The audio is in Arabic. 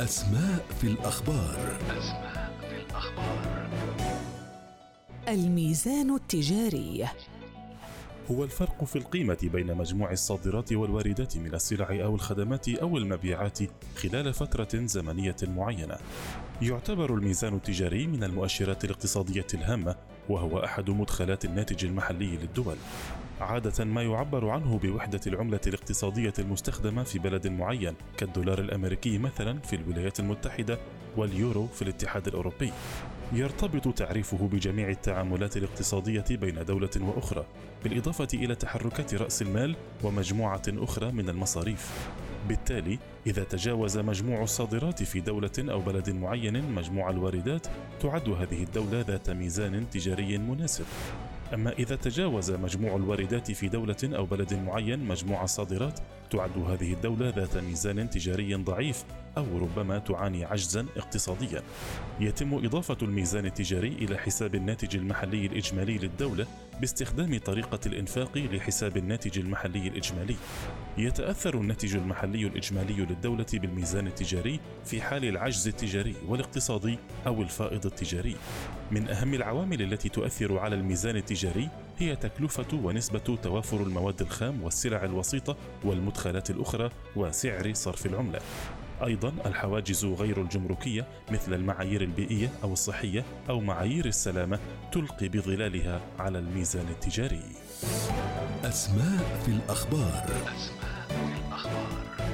أسماء في الأخبار أسماء في الأخبار الميزان التجاري هو الفرق في القيمة بين مجموع الصادرات والواردات من السلع أو الخدمات أو المبيعات خلال فترة زمنية معينة. يعتبر الميزان التجاري من المؤشرات الاقتصادية الهامة وهو أحد مدخلات الناتج المحلي للدول. عادة ما يعبر عنه بوحدة العملة الاقتصادية المستخدمة في بلد معين كالدولار الأمريكي مثلا في الولايات المتحدة واليورو في الاتحاد الأوروبي. يرتبط تعريفه بجميع التعاملات الاقتصادية بين دولة وأخرى، بالإضافة إلى تحركات رأس المال ومجموعة أخرى من المصاريف. بالتالي إذا تجاوز مجموع الصادرات في دولة أو بلد معين مجموع الواردات تعد هذه الدولة ذات ميزان تجاري مناسب أما إذا تجاوز مجموع الواردات في دولة أو بلد معين مجموع الصادرات تعد هذه الدولة ذات ميزان تجاري ضعيف أو ربما تعاني عجزا اقتصاديا. يتم إضافة الميزان التجاري إلى حساب الناتج المحلي الإجمالي للدولة باستخدام طريقة الإنفاق لحساب الناتج المحلي الإجمالي. يتأثر الناتج المحلي الإجمالي للدولة بالميزان التجاري في حال العجز التجاري والاقتصادي أو الفائض التجاري. من أهم العوامل التي تؤثر على الميزان التجاري هي تكلفة ونسبة توافر المواد الخام والسلع الوسيطة والمدخلات الأخرى وسعر صرف العملة. أيضا الحواجز غير الجمركية مثل المعايير البيئية أو الصحية أو معايير السلامة تلقي بظلالها على الميزان التجاري. أسماء في الأخبار. أسماء في الأخبار.